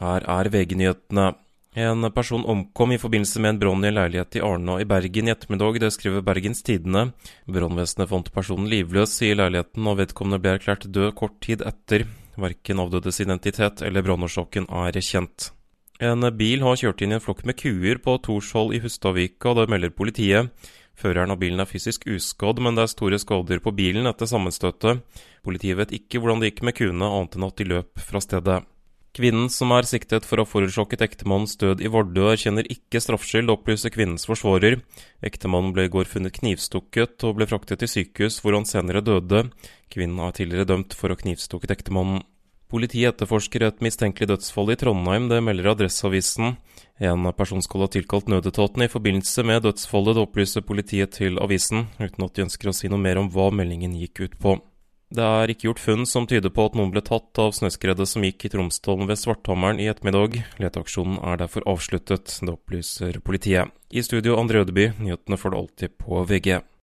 Her er VG-nyhetene. En person omkom i forbindelse med en brann i en leilighet i Arna i Bergen i ettermiddag. Det skriver Bergens Tidende. Brannvesenet fant personen livløs i leiligheten, og vedkommende ble erklært død kort tid etter. Verken avdødes identitet eller brannårsaken er kjent. En bil har kjørt inn i en flokk med kuer på Torshold i Hustadvika, det melder politiet. Føreren av bilen er fysisk uskadd, men det er store skader på bilen etter sammenstøtet. Politiet vet ikke hvordan det gikk med kuene, annet enn at de løp fra stedet. Kvinnen som er siktet for å ha forårsaket ektemannens død i Vardø, erkjenner ikke straffskyld, opplyser kvinnens forsvarer. Ektemannen ble i går funnet knivstukket og ble fraktet til sykehus, hvor han senere døde. Kvinnen er tidligere dømt for å ha knivstukket ektemannen. Politiet etterforsker et mistenkelig dødsfall i Trondheim, det melder Adresseavisen. En person skal ha tilkalt nødetatene i forbindelse med dødsfallet, det opplyser politiet til avisen, uten at de ønsker å si noe mer om hva meldingen gikk ut på. Det er ikke gjort funn som tyder på at noen ble tatt av snøskredet som gikk i Tromsdalen ved Svarthammeren i ettermiddag. Leteaksjonen er derfor avsluttet, det opplyser politiet. I studio André Ødeby, nyhetene får du alltid på VG.